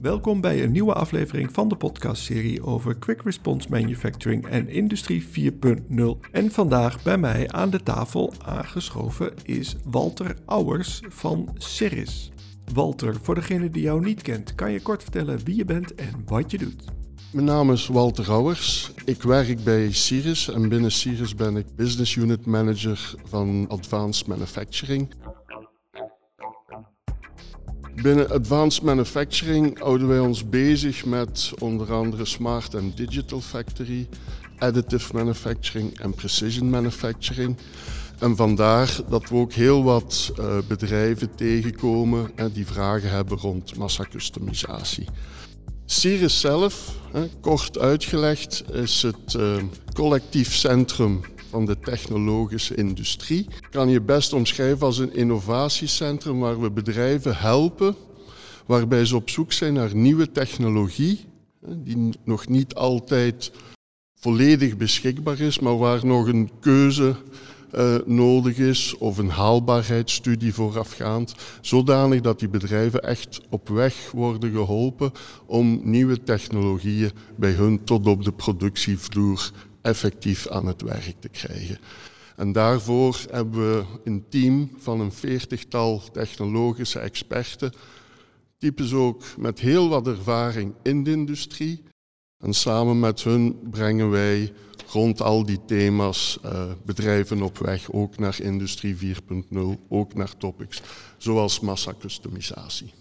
Welkom bij een nieuwe aflevering van de podcastserie over Quick Response Manufacturing en Industrie 4.0. En vandaag bij mij aan de tafel aangeschoven is Walter Auwers van Ceris. Walter, voor degene die jou niet kent, kan je kort vertellen wie je bent en wat je doet? Mijn naam is Walter Auwers. Ik werk bij Ceris en binnen Ceris ben ik Business Unit Manager van Advanced Manufacturing. Binnen Advanced Manufacturing houden wij ons bezig met onder andere Smart and Digital Factory, Additive Manufacturing en Precision Manufacturing. En vandaar dat we ook heel wat uh, bedrijven tegenkomen die vragen hebben rond massacustomisatie. Cirrus zelf, kort uitgelegd, is het eh, collectief centrum van de technologische industrie. Kan je best omschrijven als een innovatiecentrum waar we bedrijven helpen, waarbij ze op zoek zijn naar nieuwe technologie, die nog niet altijd volledig beschikbaar is, maar waar nog een keuze uh, nodig is of een haalbaarheidsstudie voorafgaand, zodanig dat die bedrijven echt op weg worden geholpen om nieuwe technologieën bij hun tot op de productievloer effectief aan het werk te krijgen. En daarvoor hebben we een team van een veertigtal technologische experten, types ook met heel wat ervaring in de industrie. En samen met hun brengen wij rond al die thema's uh, bedrijven op weg, ook naar Industrie 4.0, ook naar topics, zoals massacustomisatie.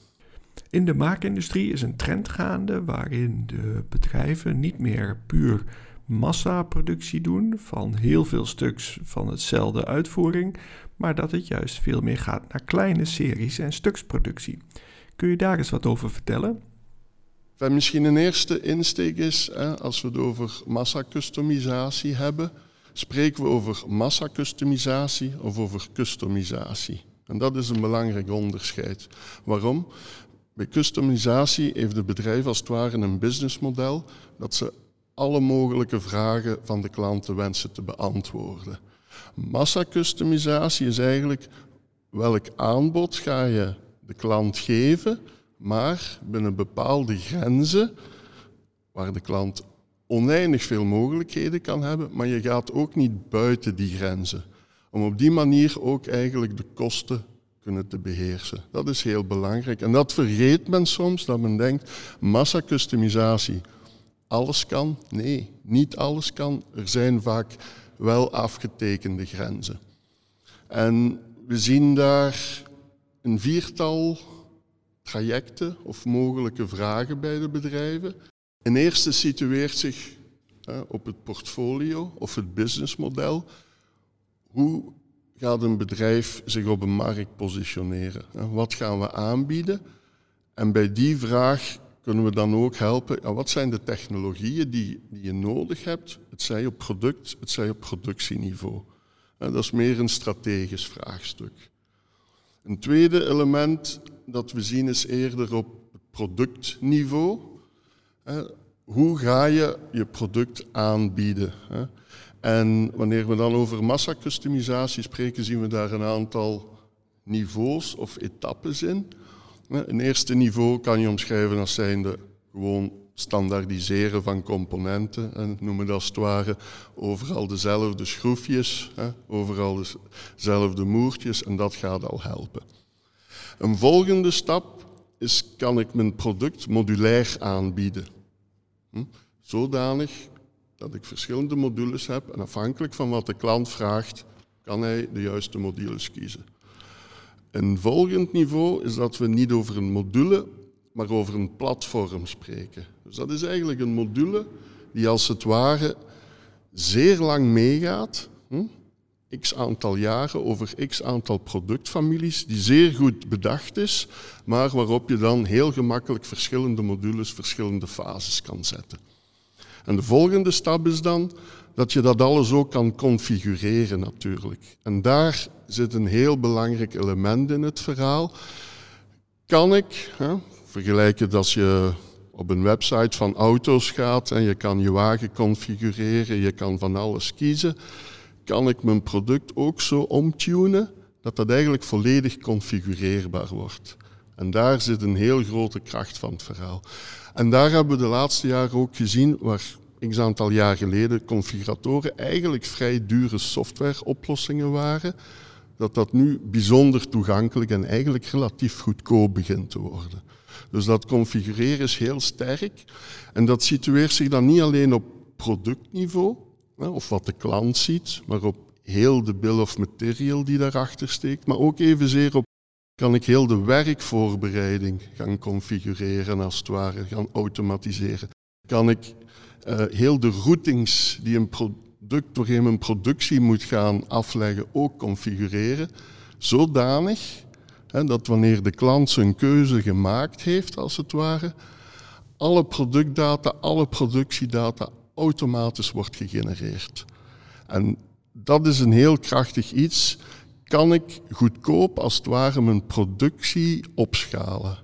In de maakindustrie is een trend gaande waarin de bedrijven niet meer puur massaproductie doen van heel veel stuks van hetzelfde uitvoering, maar dat het juist veel meer gaat naar kleine series en stuksproductie. Kun je daar eens wat over vertellen? En misschien een eerste insteek is, hè, als we het over massacustomisatie hebben, spreken we over massacustomisatie of over customisatie. En dat is een belangrijk onderscheid. Waarom? Bij customisatie heeft het bedrijf als het ware een businessmodel dat ze alle mogelijke vragen van de wensen te beantwoorden. Massacustomisatie is eigenlijk welk aanbod ga je de klant geven, maar binnen bepaalde grenzen waar de klant oneindig veel mogelijkheden kan hebben, maar je gaat ook niet buiten die grenzen. Om op die manier ook eigenlijk de kosten kunnen te beheersen. Dat is heel belangrijk. En dat vergeet men soms, dat men denkt, massacustomisatie, alles kan? Nee, niet alles kan. Er zijn vaak wel afgetekende grenzen. En we zien daar een viertal trajecten of mogelijke vragen bij de bedrijven. Een eerste situeert zich op het portfolio of het businessmodel. Hoe gaat een bedrijf zich op een markt positioneren? Wat gaan we aanbieden? En bij die vraag kunnen we dan ook helpen. wat zijn de technologieën die, die je nodig hebt? Het zij op product, het zij op productieniveau. dat is meer een strategisch vraagstuk. Een tweede element dat we zien is eerder op productniveau. Hoe ga je je product aanbieden? En wanneer we dan over massacustomisatie spreken, zien we daar een aantal niveaus of etappes in. Een eerste niveau kan je omschrijven als zijnde gewoon standaardiseren van componenten. En noemen dat als het ware overal dezelfde schroefjes, overal dezelfde moertjes en dat gaat al helpen. Een volgende stap is, kan ik mijn product modulair aanbieden. Hm? Zodanig dat ik verschillende modules heb en afhankelijk van wat de klant vraagt, kan hij de juiste modules kiezen. Een volgend niveau is dat we niet over een module, maar over een platform spreken. Dus dat is eigenlijk een module die als het ware zeer lang meegaat, hm? x aantal jaren over x aantal productfamilies, die zeer goed bedacht is, maar waarop je dan heel gemakkelijk verschillende modules, verschillende fases kan zetten. En de volgende stap is dan dat je dat alles ook kan configureren natuurlijk. En daar zit een heel belangrijk element in het verhaal. Kan ik, hè, vergelijk als je op een website van auto's gaat en je kan je wagen configureren, je kan van alles kiezen, kan ik mijn product ook zo omtunen dat dat eigenlijk volledig configureerbaar wordt. En daar zit een heel grote kracht van het verhaal. En daar hebben we de laatste jaren ook gezien, waar een aantal jaar geleden configuratoren eigenlijk vrij dure softwareoplossingen waren, dat dat nu bijzonder toegankelijk en eigenlijk relatief goedkoop begint te worden. Dus dat configureren is heel sterk en dat situeert zich dan niet alleen op productniveau, of wat de klant ziet, maar op heel de bill of material die daarachter steekt, maar ook evenzeer op kan ik heel de werkvoorbereiding gaan configureren als het ware, gaan automatiseren. Kan ik uh, heel de routings die een product doorheen een productie moet gaan afleggen ook configureren, zodanig hè, dat wanneer de klant zijn keuze gemaakt heeft, als het ware, alle productdata, alle productiedata automatisch wordt gegenereerd. En dat is een heel krachtig iets. Kan ik goedkoop als het ware mijn productie opschalen?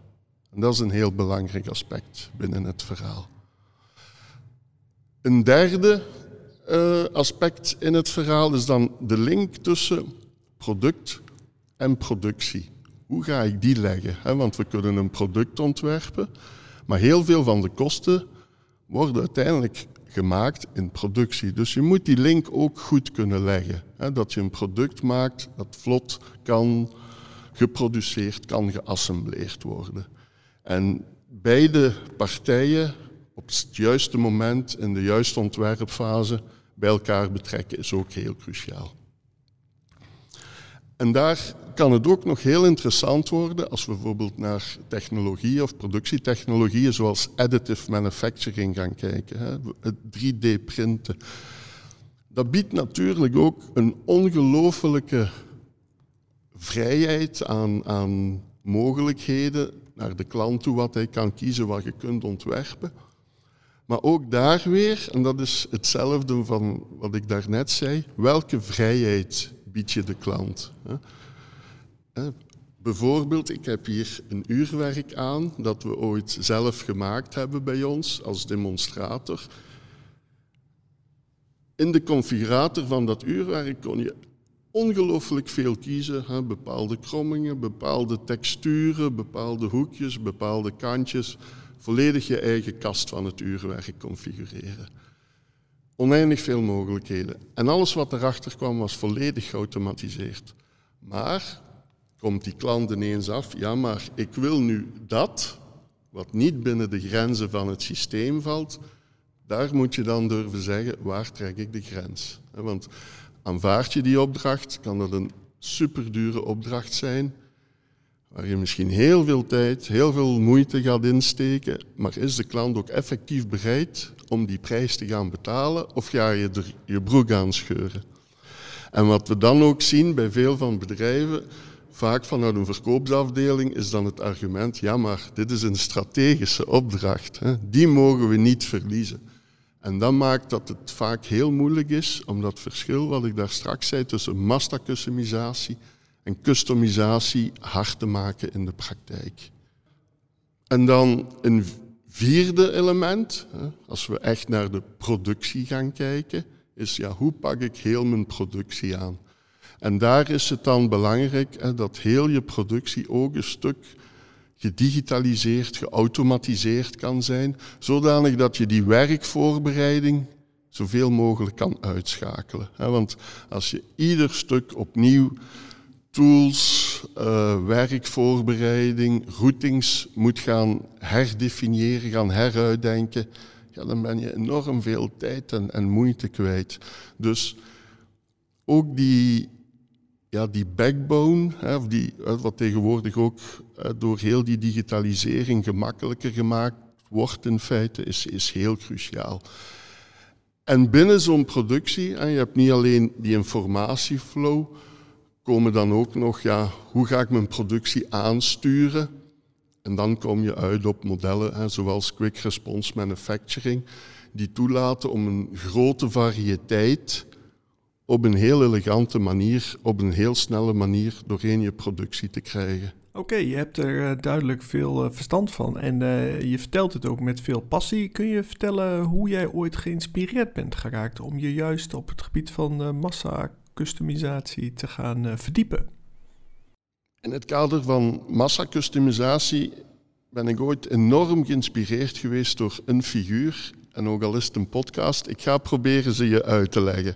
En dat is een heel belangrijk aspect binnen het verhaal. Een derde uh, aspect in het verhaal is dan de link tussen product en productie. Hoe ga ik die leggen? Want we kunnen een product ontwerpen, maar heel veel van de kosten worden uiteindelijk gemaakt in productie. Dus je moet die link ook goed kunnen leggen. Dat je een product maakt dat vlot kan geproduceerd, kan geassembleerd worden. En beide partijen op het juiste moment in de juiste ontwerpfase bij elkaar betrekken is ook heel cruciaal. En daar kan het ook nog heel interessant worden als we bijvoorbeeld naar technologieën of productietechnologieën zoals additive manufacturing gaan kijken, het 3D-printen. Dat biedt natuurlijk ook een ongelofelijke vrijheid aan, aan mogelijkheden naar de klant toe, wat hij kan kiezen, wat je kunt ontwerpen. Maar ook daar weer, en dat is hetzelfde van wat ik daarnet zei, welke vrijheid bied je de klant? Bijvoorbeeld, ik heb hier een uurwerk aan dat we ooit zelf gemaakt hebben bij ons als demonstrator. In de configurator van dat uurwerk kon je ongelooflijk veel kiezen. Hè? Bepaalde krommingen, bepaalde texturen, bepaalde hoekjes, bepaalde kantjes volledig je eigen kast van het uurwerk configureren. Oneindig veel mogelijkheden. En alles wat erachter kwam was volledig geautomatiseerd. Maar komt die klant ineens af, ja maar ik wil nu dat, wat niet binnen de grenzen van het systeem valt, daar moet je dan durven zeggen, waar trek ik de grens? Want aanvaard je die opdracht, kan dat een superdure opdracht zijn, waar je misschien heel veel tijd, heel veel moeite gaat insteken, maar is de klant ook effectief bereid om die prijs te gaan betalen of ga je er je broek aan scheuren? En wat we dan ook zien bij veel van bedrijven, vaak vanuit een verkoopsafdeling, is dan het argument, ja maar dit is een strategische opdracht, hè? die mogen we niet verliezen. En dat maakt dat het vaak heel moeilijk is om dat verschil wat ik daar straks zei tussen master-customisatie en customisatie hard te maken in de praktijk. En dan een vierde element, als we echt naar de productie gaan kijken, is ja, hoe pak ik heel mijn productie aan? En daar is het dan belangrijk dat heel je productie ook een stuk gedigitaliseerd, geautomatiseerd kan zijn, zodanig dat je die werkvoorbereiding zoveel mogelijk kan uitschakelen. Want als je ieder stuk opnieuw tools, uh, werkvoorbereiding, routings moet gaan herdefiniëren, gaan heruitdenken, ja, dan ben je enorm veel tijd en, en moeite kwijt. Dus ook die, ja, die backbone, hè, of die, wat tegenwoordig ook door heel die digitalisering gemakkelijker gemaakt wordt in feite, is, is heel cruciaal. En binnen zo'n productie, je hebt niet alleen die informatieflow, komen dan ook nog, ja, hoe ga ik mijn productie aansturen? En dan kom je uit op modellen zoals Quick Response Manufacturing, die toelaten om een grote variëteit op een heel elegante manier, op een heel snelle manier doorheen je productie te krijgen. Oké, je hebt er eh, duidelijk veel eh, verstand van en uh, je vertelt het ook met veel passie. Kun je vertellen hoe jij ooit geïnspireerd bent geraakt om je juist op het gebied van massa customisatie te gaan verdiepen? In het kader van massacustomisatie ben ik ooit enorm geïnspireerd geweest door een figuur. En ook al is het een podcast, ik ga proberen ze je uit te leggen.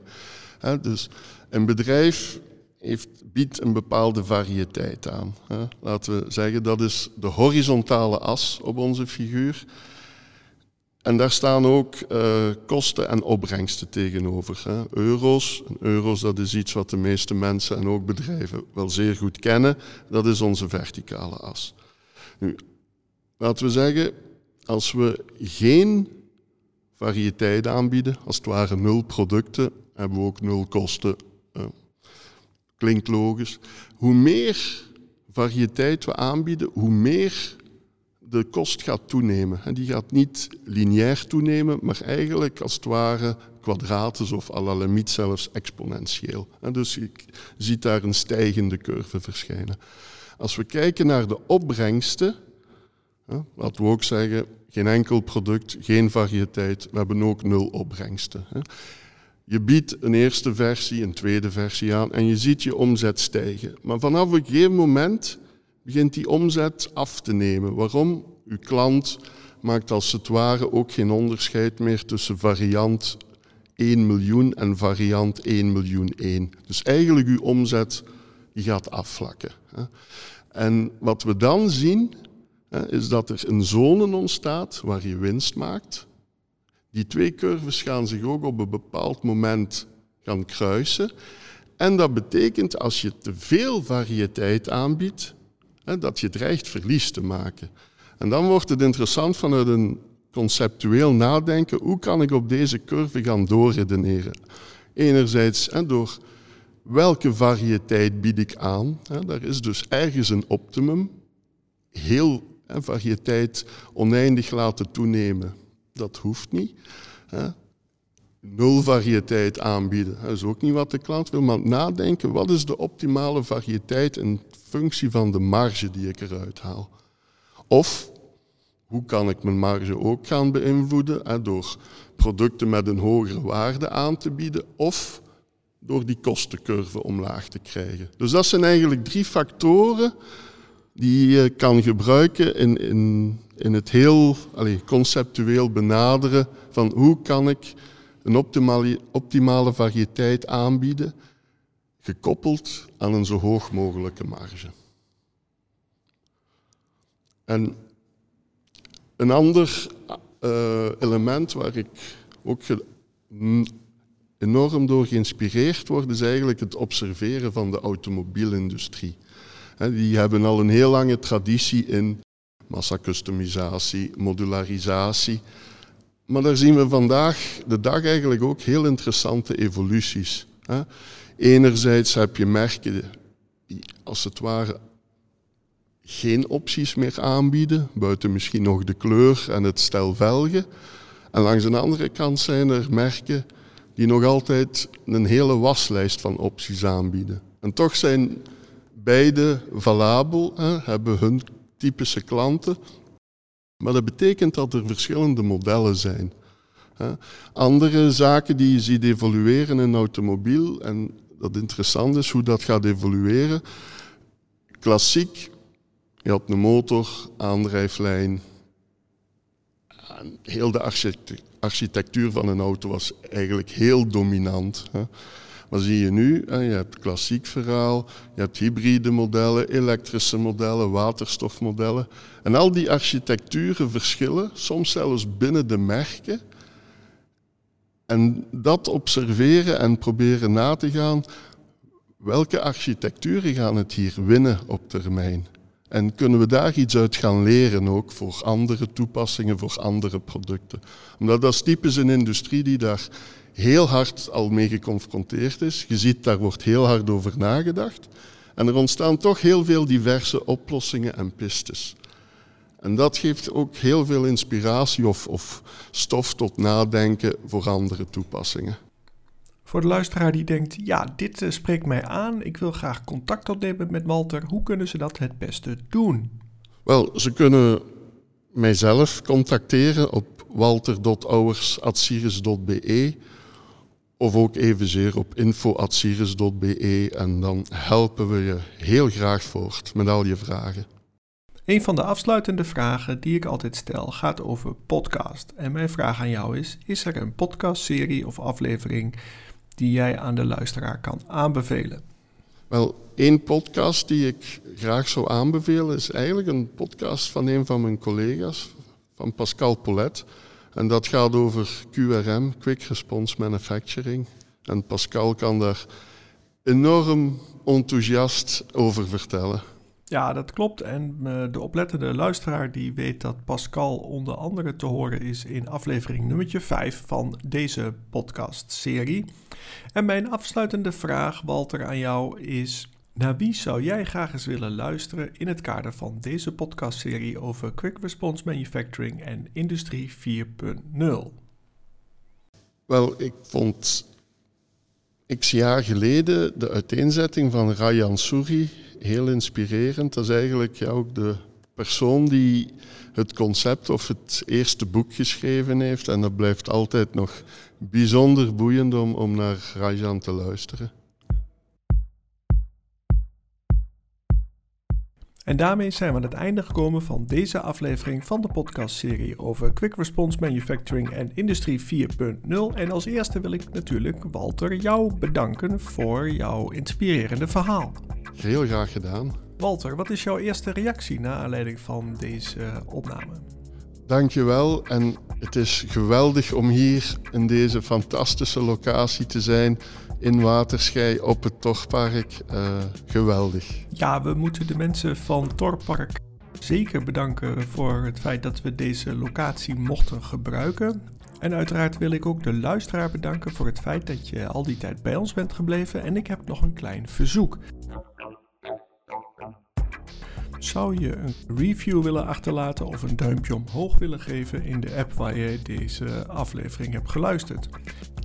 dus een bedrijf heeft, biedt een bepaalde variëteit aan. Laten we zeggen, dat is de horizontale as op onze figuur. En daar staan ook uh, kosten en opbrengsten tegenover. Hè. Euro's, euro's dat is iets wat de meeste mensen en ook bedrijven wel zeer goed kennen. Dat is onze verticale as. Nu, laten we zeggen, als we geen variëteit aanbieden, als het ware nul producten, hebben we ook nul kosten. Uh, klinkt logisch. Hoe meer variëteit we aanbieden, hoe meer de kost gaat toenemen. En die gaat niet lineair toenemen, maar eigenlijk als het ware kwadratisch of à la limiet zelfs exponentieel. En dus je ziet daar een stijgende curve verschijnen. Als we kijken naar de opbrengsten, laten we ook zeggen, geen enkel product, geen variëteit, we hebben ook nul opbrengsten. Je biedt een eerste versie, een tweede versie aan en je ziet je omzet stijgen. Maar vanaf een gegeven moment begint die omzet af te nemen. Waarom? Uw klant maakt als het ware ook geen onderscheid meer tussen variant 1 miljoen en variant 1 miljoen 1. Dus eigenlijk uw omzet gaat afvlakken. En wat we dan zien, is dat er een zone ontstaat waar je winst maakt. Die twee curves gaan zich ook op een bepaald moment gaan kruisen. En dat betekent als je te veel variëteit aanbiedt, dat je dreigt verlies te maken. En dan wordt het interessant vanuit een conceptueel nadenken, hoe kan ik op deze curve gaan doorredeneren? Enerzijds door welke variëteit bied ik aan? Daar is dus ergens een optimum. Heel variëteit oneindig laten toenemen, dat hoeft niet. Nul variëteit aanbieden, dat is ook niet wat de klant wil. Maar nadenken, wat is de optimale variëteit in functie van de marge die ik eruit haal? Of hoe kan ik mijn marge ook gaan beïnvloeden hè, door producten met een hogere waarde aan te bieden of door die kostencurve omlaag te krijgen. Dus dat zijn eigenlijk drie factoren die je kan gebruiken in, in, in het heel allez, conceptueel benaderen van hoe kan ik een optimale, optimale variëteit aanbieden, gekoppeld aan een zo hoog mogelijke marge. En een ander uh, element waar ik ook enorm door geïnspireerd word, is eigenlijk het observeren van de automobielindustrie. die hebben al een heel lange traditie in massacustomisatie, modularisatie. Maar daar zien we vandaag de dag eigenlijk ook heel interessante evoluties. Enerzijds heb je merken die als het ware geen opties meer aanbieden, buiten misschien nog de kleur en het stel velgen. En langs de andere kant zijn er merken die nog altijd een hele waslijst van opties aanbieden. En toch zijn beide valabel, hè, hebben hun typische klanten. Maar dat betekent dat er verschillende modellen zijn. Andere zaken die je ziet evolueren in automobiel, en dat interessant is hoe dat gaat evolueren. Klassiek je had een motor, aandrijflijn. Heel de architectuur van een auto was eigenlijk heel dominant. Maar zie je nu, je hebt klassiek verhaal, je hebt hybride modellen, elektrische modellen, waterstofmodellen. En al die architecturen verschillen, soms zelfs binnen de merken. En dat observeren en proberen na te gaan, welke architecturen gaan het hier winnen op termijn? En kunnen we daar iets uit gaan leren ook voor andere toepassingen, voor andere producten? Omdat dat is typisch een industrie die daar heel hard al mee geconfronteerd is. Je ziet, daar wordt heel hard over nagedacht. En er ontstaan toch heel veel diverse oplossingen en pistes. En dat geeft ook heel veel inspiratie of, of stof tot nadenken voor andere toepassingen. Voor de luisteraar die denkt, ja, dit uh, spreekt mij aan, ik wil graag contact opnemen met Walter, hoe kunnen ze dat het beste doen? Wel, ze kunnen mijzelf contacteren op walter.ouwers.sirius.be Of ook evenzeer op info.sirius.be en dan helpen we je heel graag voort met al je vragen. Een van de afsluitende vragen die ik altijd stel gaat over podcast. En mijn vraag aan jou is: is er een podcastserie of aflevering die jij aan de luisteraar kan aanbevelen? Wel, één podcast die ik graag zou aanbevelen is eigenlijk een podcast van een van mijn collega's, van Pascal Polet. En dat gaat over QRM, Quick Response Manufacturing. En Pascal kan daar enorm enthousiast over vertellen. Ja, dat klopt. En uh, de oplettende luisteraar die weet dat Pascal onder andere te horen is in aflevering nummertje 5 van deze podcast-serie. En mijn afsluitende vraag, Walter, aan jou is: naar wie zou jij graag eens willen luisteren in het kader van deze podcastserie over Quick Response Manufacturing en Industrie 4.0? Wel, ik vond x jaar geleden de uiteenzetting van Rayan Suri heel inspirerend. Dat is eigenlijk ook de persoon die het concept of het eerste boek geschreven heeft. En dat blijft altijd nog bijzonder boeiend om, om naar Rajan te luisteren. En daarmee zijn we aan het einde gekomen van deze aflevering van de podcastserie over Quick Response Manufacturing en Industrie 4.0. En als eerste wil ik natuurlijk Walter jou bedanken voor jouw inspirerende verhaal. Heel graag gedaan. Walter, wat is jouw eerste reactie na aanleiding van deze opname? Dankjewel en het is geweldig om hier in deze fantastische locatie te zijn in Waterschei op het Torpark. Uh, geweldig. Ja, we moeten de mensen van Torpark zeker bedanken voor het feit dat we deze locatie mochten gebruiken. En uiteraard wil ik ook de luisteraar bedanken voor het feit dat je al die tijd bij ons bent gebleven. En ik heb nog een klein verzoek. Zou je een review willen achterlaten of een duimpje omhoog willen geven in de app waar je deze aflevering hebt geluisterd?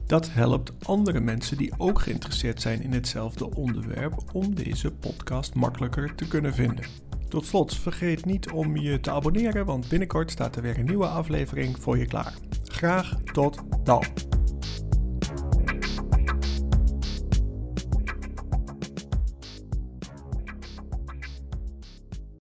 Dat helpt andere mensen die ook geïnteresseerd zijn in hetzelfde onderwerp om deze podcast makkelijker te kunnen vinden. Tot slot, vergeet niet om je te abonneren, want binnenkort staat er weer een nieuwe aflevering voor je klaar. Graag tot dan!